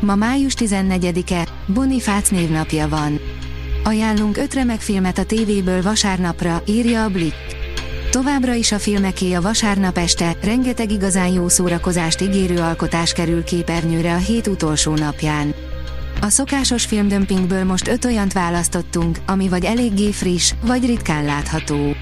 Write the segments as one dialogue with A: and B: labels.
A: Ma május 14-e, Bonifác névnapja van. Ajánlunk öt remek filmet a tévéből vasárnapra, írja a Blick. Továbbra is a filmeké a vasárnap este, rengeteg igazán jó szórakozást ígérő alkotás kerül képernyőre a hét utolsó napján. A szokásos filmdömpingből most öt olyant választottunk, ami vagy eléggé friss, vagy ritkán látható.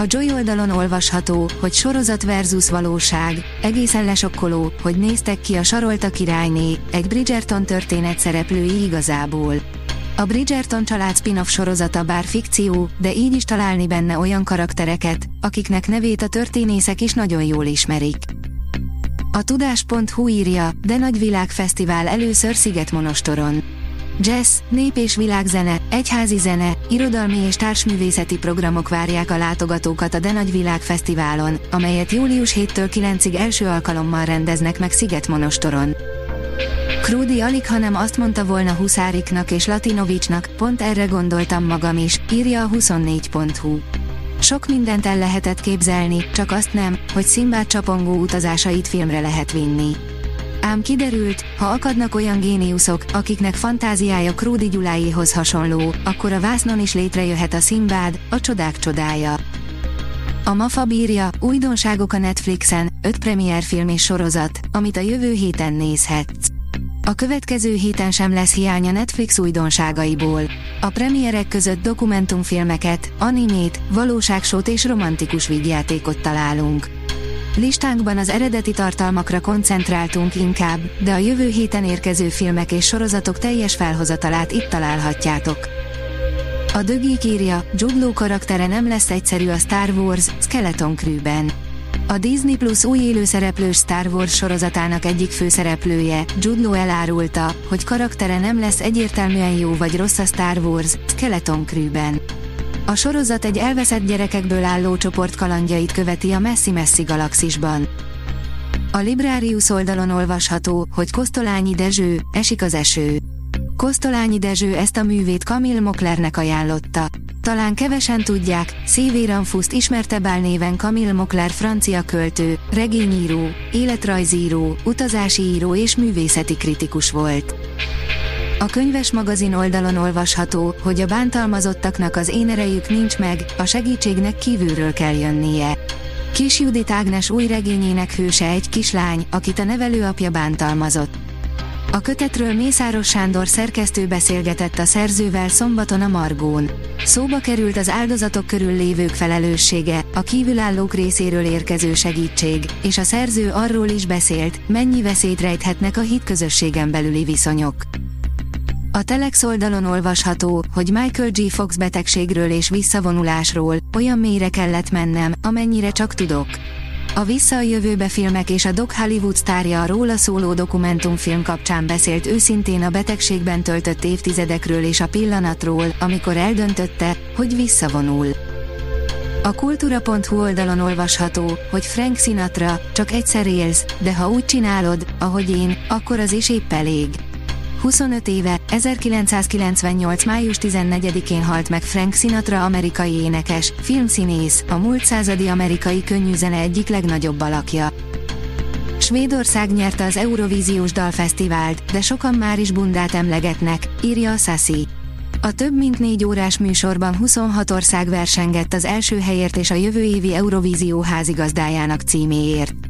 A: A Joy oldalon olvasható, hogy sorozat versus valóság, egészen lesokkoló, hogy néztek ki a Sarolta királyné, egy Bridgerton történet szereplői igazából. A Bridgerton család spin-off sorozata bár fikció, de így is találni benne olyan karaktereket, akiknek nevét a történészek is nagyon jól ismerik. A tudás.hu írja, de nagy világfesztivál először Szigetmonostoron. Jazz, nép és világzene, egyházi zene, irodalmi és társművészeti programok várják a látogatókat a De Nagy Világ Fesztiválon, amelyet július 7-től 9-ig első alkalommal rendeznek meg Szigetmonostoron. Krúdi alig hanem azt mondta volna Huszáriknak és Latinovicsnak, pont erre gondoltam magam is, írja a 24.hu. Sok mindent el lehetett képzelni, csak azt nem, hogy Szimbát csapongó utazásait filmre lehet vinni. Ám kiderült, ha akadnak olyan géniuszok, akiknek fantáziája Krúdi Gyuláéhoz hasonló, akkor a vásznon is létrejöhet a Szimbád, a csodák csodája. A MAFA bírja, újdonságok a Netflixen, 5 film és sorozat, amit a jövő héten nézhetsz. A következő héten sem lesz hiány a Netflix újdonságaiból. A premierek között dokumentumfilmeket, animét, valóságsót és romantikus vígjátékot találunk. Listánkban az eredeti tartalmakra koncentráltunk inkább, de a jövő héten érkező filmek és sorozatok teljes felhozatalát itt találhatjátok. A dögik írja, Jude karaktere nem lesz egyszerű a Star Wars Skeleton Crew-ben. A Disney Plus új élőszereplős Star Wars sorozatának egyik főszereplője, Jude Law elárulta, hogy karaktere nem lesz egyértelműen jó vagy rossz a Star Wars Skeleton Crew-ben. A sorozat egy elveszett gyerekekből álló csoport kalandjait követi a messzi-messzi galaxisban. A Librarius oldalon olvasható, hogy Kosztolányi Dezső, esik az eső. Kosztolányi Dezső ezt a művét Kamil Moklernek ajánlotta. Talán kevesen tudják, Szévéranfuszt ismertebb álnéven Kamil Mokler francia költő, regényíró, életrajzíró, utazási író és művészeti kritikus volt. A könyves magazin oldalon olvasható, hogy a bántalmazottaknak az én erejük nincs meg, a segítségnek kívülről kell jönnie. Kis Judit Ágnes új regényének hőse egy kislány, akit a nevelőapja bántalmazott. A kötetről Mészáros Sándor szerkesztő beszélgetett a szerzővel szombaton a Margón. Szóba került az áldozatok körül lévők felelőssége, a kívülállók részéről érkező segítség, és a szerző arról is beszélt, mennyi veszélyt rejthetnek a hitközösségen belüli viszonyok. A Telex oldalon olvasható, hogy Michael G. Fox betegségről és visszavonulásról olyan mélyre kellett mennem, amennyire csak tudok. A Vissza a jövőbe filmek és a Doc Hollywood sztárja a róla szóló dokumentumfilm kapcsán beszélt őszintén a betegségben töltött évtizedekről és a pillanatról, amikor eldöntötte, hogy visszavonul. A kultúra.hu oldalon olvasható, hogy Frank Sinatra, csak egyszer élsz, de ha úgy csinálod, ahogy én, akkor az is épp elég. 25 éve, 1998. május 14-én halt meg Frank Sinatra amerikai énekes, filmszínész, a múlt századi amerikai könnyűzene egyik legnagyobb alakja. Svédország nyerte az Eurovíziós Dalfesztivált, de sokan már is bundát emlegetnek, írja a Sassy. A több mint négy órás műsorban 26 ország versengett az első helyért és a jövő évi Eurovízió házigazdájának címéért.